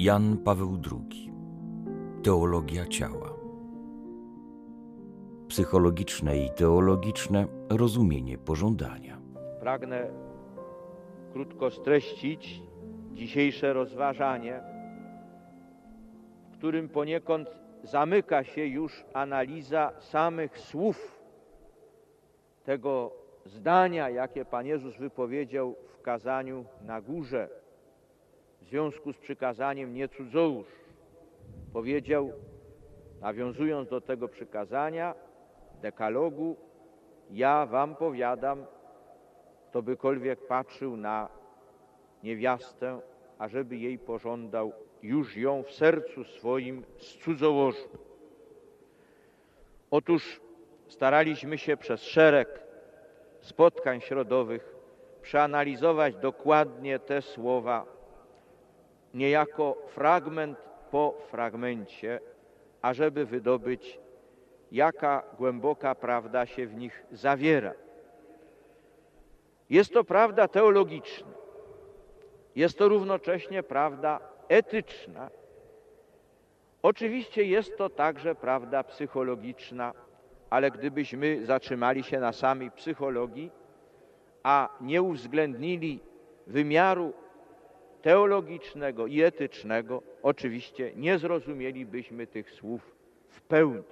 Jan Paweł II Teologia ciała. Psychologiczne i teologiczne rozumienie pożądania. Pragnę krótko streścić dzisiejsze rozważanie, w którym poniekąd zamyka się już analiza samych słów tego zdania, jakie Pan Jezus wypowiedział w kazaniu na górze związku z przykazaniem nie cudzołóż. Powiedział, nawiązując do tego przykazania, dekalogu, ja wam powiadam, kto bykolwiek patrzył na niewiastę, ażeby jej pożądał, już ją w sercu swoim cudzołożył. Otóż staraliśmy się przez szereg spotkań środowych przeanalizować dokładnie te słowa, niejako fragment po fragmencie, ażeby wydobyć, jaka głęboka prawda się w nich zawiera. Jest to prawda teologiczna, jest to równocześnie prawda etyczna. Oczywiście jest to także prawda psychologiczna, ale gdybyśmy zatrzymali się na samej psychologii, a nie uwzględnili wymiaru teologicznego i etycznego, oczywiście nie zrozumielibyśmy tych słów w pełni.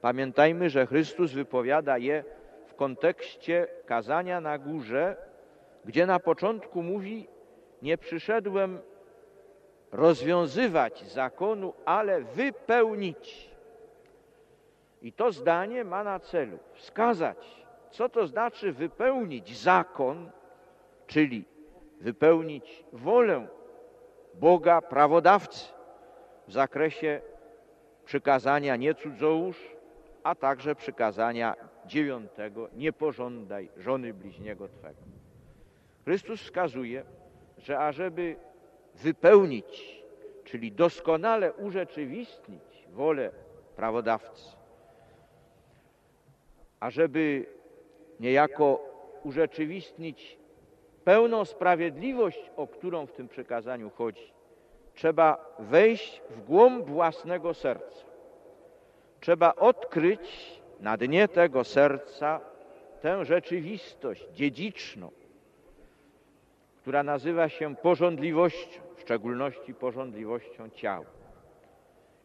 Pamiętajmy, że Chrystus wypowiada je w kontekście kazania na górze, gdzie na początku mówi: Nie przyszedłem rozwiązywać zakonu, ale wypełnić. I to zdanie ma na celu wskazać, co to znaczy wypełnić zakon, czyli wypełnić wolę Boga prawodawcy w zakresie przykazania nie cudzołóż, a także przykazania dziewiątego nie pożądaj żony bliźniego Twego. Chrystus wskazuje, że ażeby wypełnić, czyli doskonale urzeczywistnić wolę prawodawcy, ażeby niejako urzeczywistnić pełną sprawiedliwość, o którą w tym przekazaniu chodzi, trzeba wejść w głąb własnego serca. Trzeba odkryć na dnie tego serca tę rzeczywistość dziedziczną, która nazywa się porządliwością, w szczególności porządliwością ciała.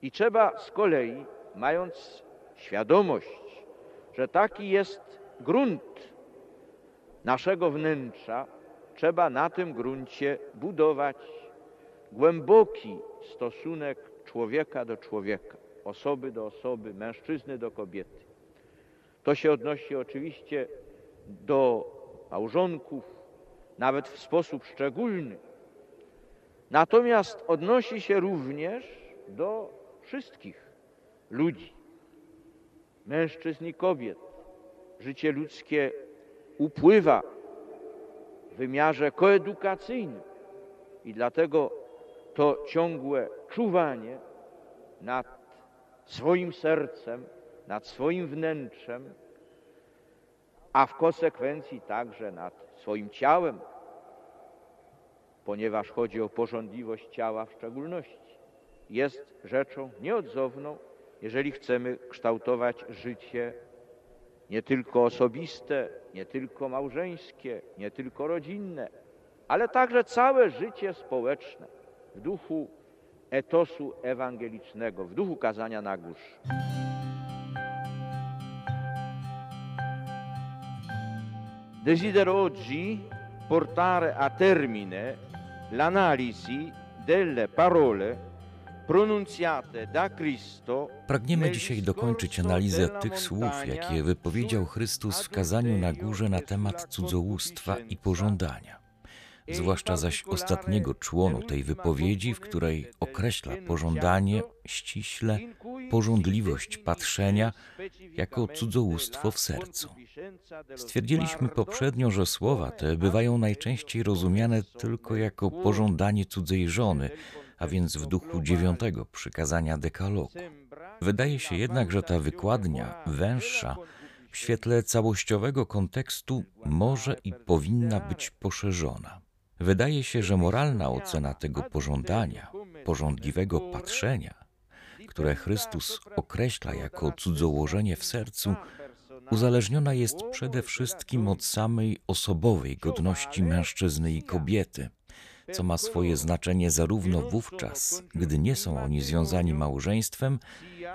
I trzeba z kolei, mając świadomość, że taki jest grunt naszego wnętrza, trzeba na tym gruncie budować głęboki stosunek człowieka do człowieka, osoby do osoby, mężczyzny do kobiety. To się odnosi oczywiście do małżonków, nawet w sposób szczególny. Natomiast odnosi się również do wszystkich ludzi, mężczyzn i kobiet. Życie ludzkie upływa wymiarze koedukacyjnym. I dlatego to ciągłe czuwanie nad swoim sercem, nad swoim wnętrzem, a w konsekwencji także nad swoim ciałem, ponieważ chodzi o porządliwość ciała w szczególności, jest rzeczą nieodzowną, jeżeli chcemy kształtować życie nie tylko osobiste, nie tylko małżeńskie, nie tylko rodzinne, ale także całe życie społeczne w duchu etosu ewangelicznego, w duchu kazania na górze. Desidero oggi portare a termine l'analisi delle parole Pragniemy dzisiaj dokończyć analizę tych słów, jakie wypowiedział Chrystus w kazaniu na górze na temat cudzołóstwa i pożądania. Zwłaszcza zaś ostatniego członu tej wypowiedzi, w której określa pożądanie ściśle, pożądliwość patrzenia jako cudzołóstwo w sercu. Stwierdziliśmy poprzednio, że słowa te bywają najczęściej rozumiane tylko jako pożądanie cudzej żony, a więc w duchu dziewiątego przykazania dekalogu. Wydaje się jednak, że ta wykładnia węższa w świetle całościowego kontekstu może i powinna być poszerzona. Wydaje się, że moralna ocena tego pożądania pożądliwego patrzenia, które Chrystus określa jako cudzołożenie w sercu, uzależniona jest przede wszystkim od samej osobowej godności mężczyzny i kobiety, co ma swoje znaczenie zarówno wówczas, gdy nie są oni związani małżeństwem,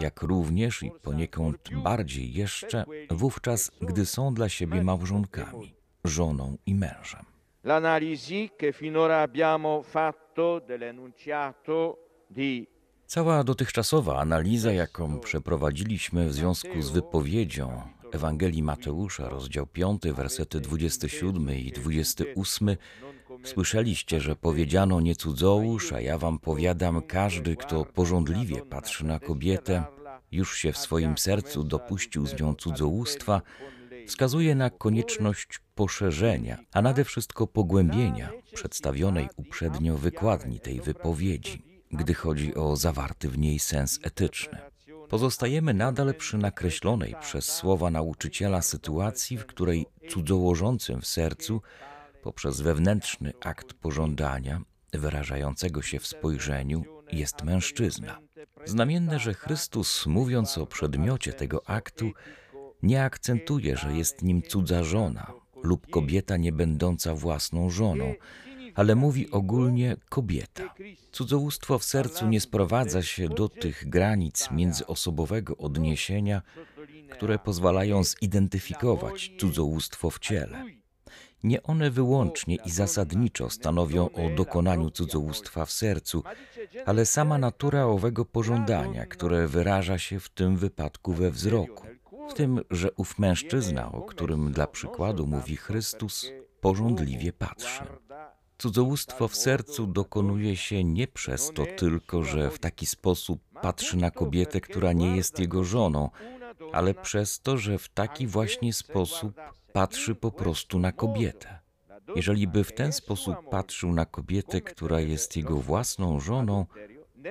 jak również i poniekąd bardziej jeszcze wówczas, gdy są dla siebie małżonkami, żoną i mężem. L'analisi che finora abbiamo fatto dell'enunciato di Cała dotychczasowa analiza, jaką przeprowadziliśmy w związku z wypowiedzią Ewangelii Mateusza, rozdział 5, wersety 27 i 28, słyszeliście, że powiedziano nie cudzołóż, a ja wam powiadam, każdy, kto pożądliwie patrzy na kobietę, już się w swoim sercu dopuścił z nią cudzołóstwa, wskazuje na konieczność poszerzenia, a nade wszystko pogłębienia przedstawionej uprzednio wykładni tej wypowiedzi, gdy chodzi o zawarty w niej sens etyczny. Pozostajemy nadal przy nakreślonej przez słowa nauczyciela sytuacji, w której cudzołożącym w sercu, poprzez wewnętrzny akt pożądania, wyrażającego się w spojrzeniu, jest mężczyzna. Znamienne, że Chrystus, mówiąc o przedmiocie tego aktu, nie akcentuje, że jest nim cudza żona lub kobieta nie będąca własną żoną, ale mówi ogólnie kobieta. Cudzołóstwo w sercu nie sprowadza się do tych granic międzyosobowego odniesienia, które pozwalają zidentyfikować cudzołóstwo w ciele. Nie one wyłącznie i zasadniczo stanowią o dokonaniu cudzołóstwa w sercu, ale sama natura owego pożądania, które wyraża się w tym wypadku we wzroku, w tym, że ów mężczyzna, o którym dla przykładu mówi Chrystus, pożądliwie patrzy. Cudzołóstwo w sercu dokonuje się nie przez to tylko, że w taki sposób patrzy na kobietę, która nie jest jego żoną, ale przez to, że w taki właśnie sposób patrzy po prostu na kobietę. Jeżeli by w ten sposób patrzył na kobietę, która jest jego własną żoną,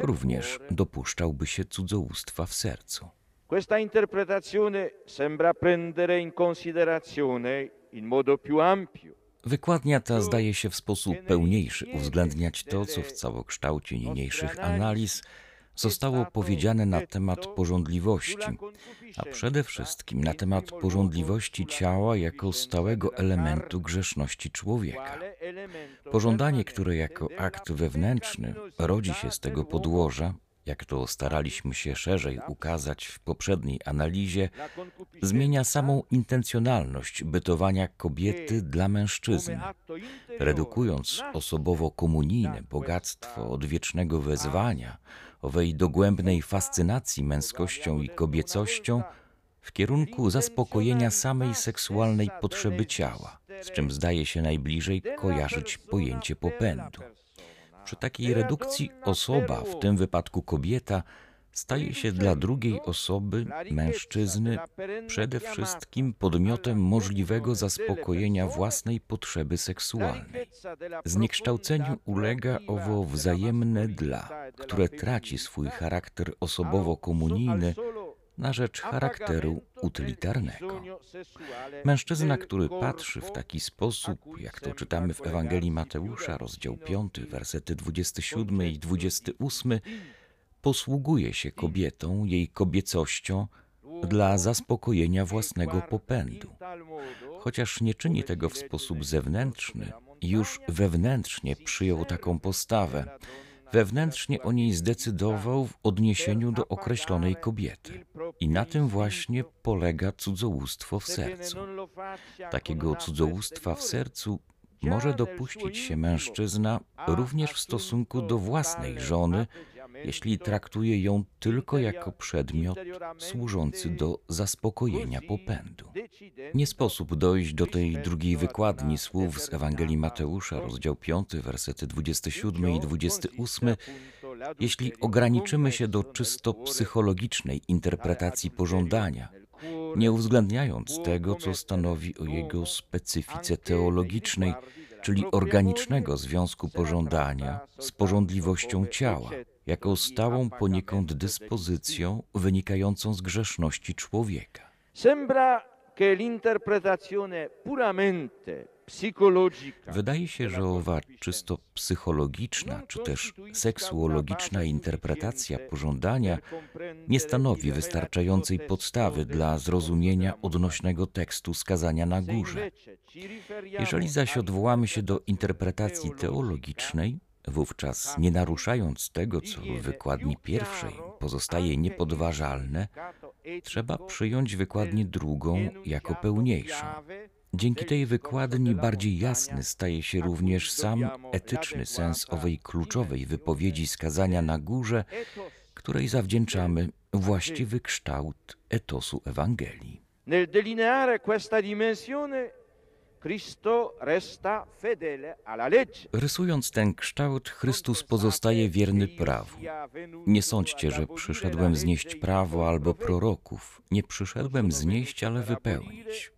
również dopuszczałby się cudzołóstwa w sercu. Questa interpretazione sembra prendere in considerazione in modo più ampio Wykładnia ta zdaje się w sposób pełniejszy uwzględniać to, co w całokształcie niniejszych analiz zostało powiedziane na temat porządliwości, a przede wszystkim na temat porządliwości ciała jako stałego elementu grzeszności człowieka. Pożądanie, które jako akt wewnętrzny rodzi się z tego podłoża, jak to staraliśmy się szerzej ukazać w poprzedniej analizie, zmienia samą intencjonalność bytowania kobiety dla mężczyzny, redukując osobowo-komunijne bogactwo odwiecznego wezwania, owej dogłębnej fascynacji męskością i kobiecością w kierunku zaspokojenia samej seksualnej potrzeby ciała, z czym zdaje się najbliżej kojarzyć pojęcie popędu. Przy takiej redukcji osoba, w tym wypadku kobieta, staje się dla drugiej osoby, mężczyzny, przede wszystkim podmiotem możliwego zaspokojenia własnej potrzeby seksualnej. Zniekształceniu ulega owo wzajemne dla, które traci swój charakter osobowo-komunijny na rzecz charakteru utylitarnego. Mężczyzna, który patrzy w taki sposób, jak to czytamy w Ewangelii Mateusza, rozdział 5, wersety 27 i 28, posługuje się kobietą, jej kobiecością dla zaspokojenia własnego popędu. Chociaż nie czyni tego w sposób zewnętrzny, już wewnętrznie przyjął taką postawę. Wewnętrznie o niej zdecydował w odniesieniu do określonej kobiety. I na tym właśnie polega cudzołóstwo w sercu. Takiego cudzołóstwa w sercu może dopuścić się mężczyzna również w stosunku do własnej żony, jeśli traktuje ją tylko jako przedmiot służący do zaspokojenia popędu. Nie sposób dojść do tej drugiej wykładni słów z Ewangelii Mateusza, rozdział 5, wersety 27 i 28, jeśli ograniczymy się do czysto psychologicznej interpretacji pożądania, nie uwzględniając tego, co stanowi o jego specyfice teologicznej, czyli organicznego związku pożądania z porządliwością ciała, jako stałą poniekąd dyspozycją wynikającą z grzeszności człowieka. Sembra Wydaje się, że owa czysto psychologiczna czy też seksuologiczna interpretacja pożądania nie stanowi wystarczającej podstawy dla zrozumienia odnośnego tekstu skazania na górze. Jeżeli zaś odwołamy się do interpretacji teologicznej, wówczas nie naruszając tego, co w wykładni pierwszej pozostaje niepodważalne, trzeba przyjąć wykładnię drugą jako pełniejszą. Dzięki tej wykładni bardziej jasny staje się również sam etyczny sens owej kluczowej wypowiedzi skazania na górze, której zawdzięczamy właściwy kształt etosu Ewangelii. Nel delineare questa dimensione, Rysując ten kształt, Chrystus pozostaje wierny prawu. Nie sądźcie, że przyszedłem znieść prawo albo proroków. Nie przyszedłem znieść, ale wypełnić.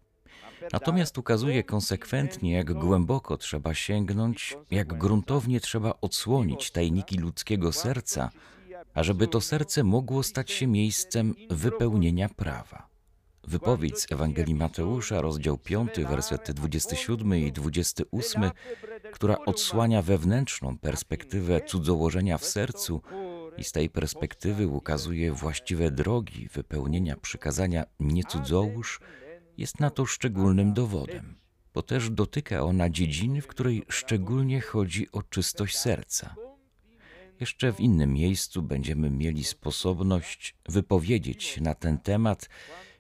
Natomiast ukazuje konsekwentnie, jak głęboko trzeba sięgnąć, jak gruntownie trzeba odsłonić tajniki ludzkiego serca, ażeby to serce mogło stać się miejscem wypełnienia prawa. Wypowiedź z Ewangelii Mateusza, rozdział 5, wersety 27 i 28, która odsłania wewnętrzną perspektywę cudzołożenia w sercu i z tej perspektywy ukazuje właściwe drogi wypełnienia przykazania nie cudzołóż, jest na to szczególnym dowodem, bo też dotyka ona dziedziny, w której szczególnie chodzi o czystość serca. Jeszcze w innym miejscu będziemy mieli sposobność wypowiedzieć na ten temat,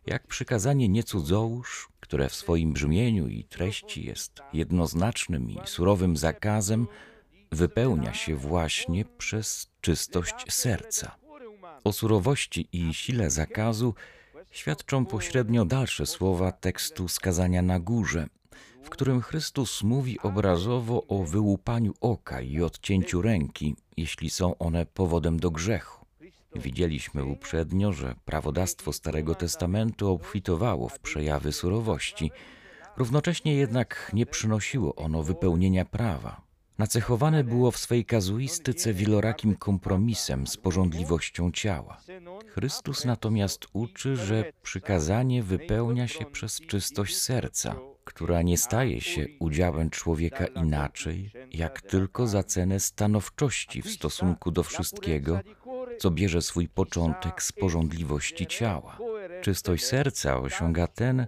jak przykazanie nie cudzołóż, które w swoim brzmieniu i treści jest jednoznacznym i surowym zakazem, wypełnia się właśnie przez czystość serca. O surowości i sile zakazu świadczą pośrednio dalsze słowa tekstu skazania na górze, w którym Chrystus mówi obrazowo o wyłupaniu oka i odcięciu ręki, jeśli są one powodem do grzechu. Widzieliśmy uprzednio, że prawodawstwo Starego Testamentu obfitowało w przejawy surowości, równocześnie jednak nie przynosiło ono wypełnienia prawa. Nacechowane było w swej kazuistyce wielorakim kompromisem z porządliwością ciała. Chrystus natomiast uczy, że przykazanie wypełnia się przez czystość serca, która nie staje się udziałem człowieka inaczej, jak tylko za cenę stanowczości w stosunku do wszystkiego, co bierze swój początek z porządliwości ciała. Czystość serca osiąga ten,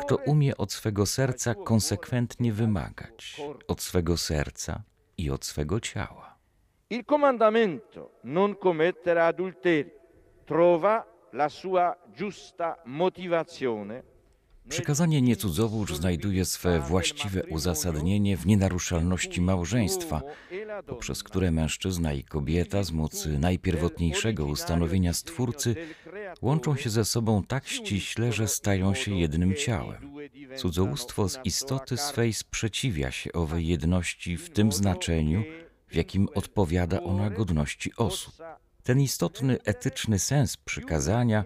kto umie od swego serca konsekwentnie wymagać, od swego serca i od swego ciała. Il comandamento non commettere adulteri trova la sua giusta motivazione Przykazanie nie cudzołóż znajduje swe właściwe uzasadnienie w nienaruszalności małżeństwa, poprzez które mężczyzna i kobieta z mocy najpierwotniejszego ustanowienia Stwórcy łączą się ze sobą tak ściśle, że stają się jednym ciałem. Cudzołóstwo z istoty swej sprzeciwia się owej jedności w tym znaczeniu, w jakim odpowiada ona godności osób. Ten istotny etyczny sens przykazania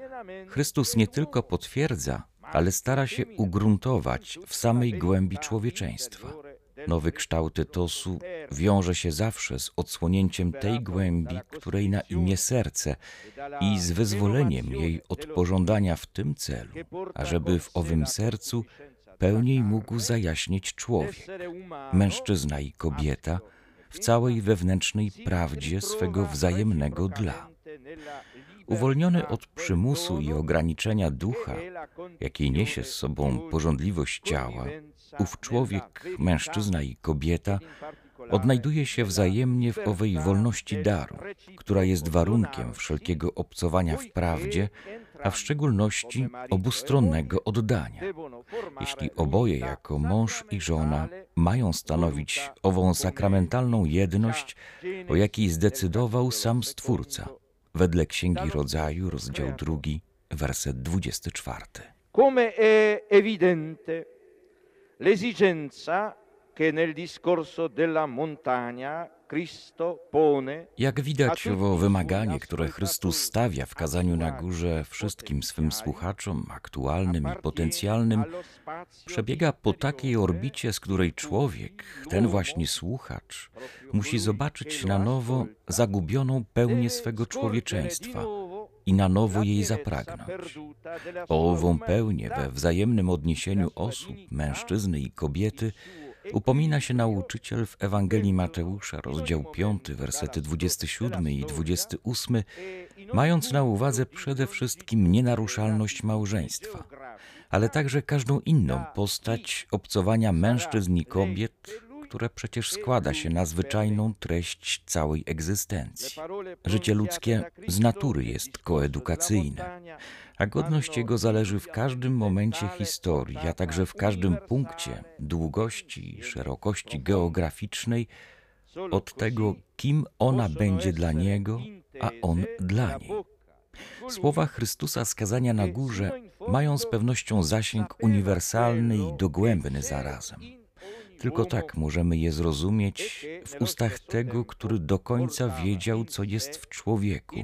Chrystus nie tylko potwierdza, ale stara się ugruntować w samej głębi człowieczeństwa. Nowy kształt etosu wiąże się zawsze z odsłonięciem tej głębi, której na imię serce i z wyzwoleniem jej od pożądania w tym celu, ażeby w owym sercu pełniej mógł zajaśnieć człowiek, mężczyzna i kobieta, w całej wewnętrznej prawdzie swego wzajemnego dla. Uwolniony od przymusu i ograniczenia ducha, jakie niesie z sobą porządliwość ciała, ów człowiek, mężczyzna i kobieta, odnajduje się wzajemnie w owej wolności daru, która jest warunkiem wszelkiego obcowania w prawdzie, a w szczególności obustronnego oddania. Jeśli oboje jako mąż i żona mają stanowić ową sakramentalną jedność, o jakiej zdecydował sam Stwórca, wedle Księgi Rodzaju, rozdział drugi, werset 24. Come è evidente, l'esigenza che nel discorso della montagna Jak widać, owo wymaganie, które Chrystus stawia w kazaniu na górze wszystkim swym słuchaczom, aktualnym i potencjalnym, przebiega po takiej orbicie, z której człowiek, ten właśnie słuchacz, musi zobaczyć na nowo zagubioną pełnię swego człowieczeństwa i na nowo jej zapragnąć. O ową pełnię we wzajemnym odniesieniu osób, mężczyzny i kobiety, Upomina się nauczyciel w Ewangelii Mateusza, rozdział 5, wersety 27 i 28, mając na uwadze przede wszystkim nienaruszalność małżeństwa, ale także każdą inną postać obcowania mężczyzn i kobiet, które przecież składa się na zwyczajną treść całej egzystencji. Życie ludzkie z natury jest koedukacyjne, a godność jego zależy w każdym momencie historii, a także w każdym punkcie długości i szerokości geograficznej od tego, kim ona będzie dla niego, a on dla niej. Słowa Chrystusa skazania na górze mają z pewnością zasięg uniwersalny i dogłębny zarazem. Tylko tak możemy je zrozumieć w ustach tego, który do końca wiedział, co jest w człowieku.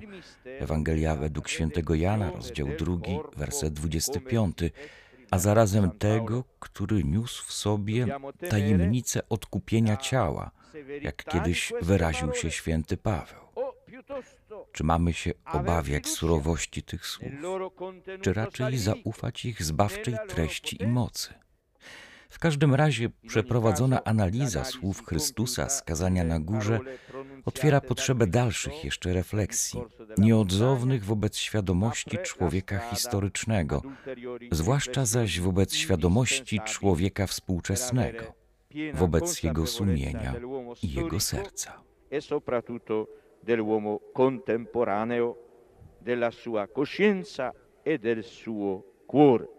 Ewangelia według świętego Jana, rozdział 2, werset 25, a zarazem tego, który niósł w sobie tajemnicę odkupienia ciała, jak kiedyś wyraził się święty Paweł. Czy mamy się obawiać surowości tych słów, czy raczej zaufać ich zbawczej treści i mocy? W każdym razie przeprowadzona analiza słów Chrystusa skazania na górze otwiera potrzebę dalszych jeszcze refleksji, nieodzownych wobec świadomości człowieka historycznego, zwłaszcza zaś wobec świadomości człowieka współczesnego, wobec jego sumienia i jego serca. e soprattutto dell'uomo contemporaneo, della sua coscienza e del suo cuore.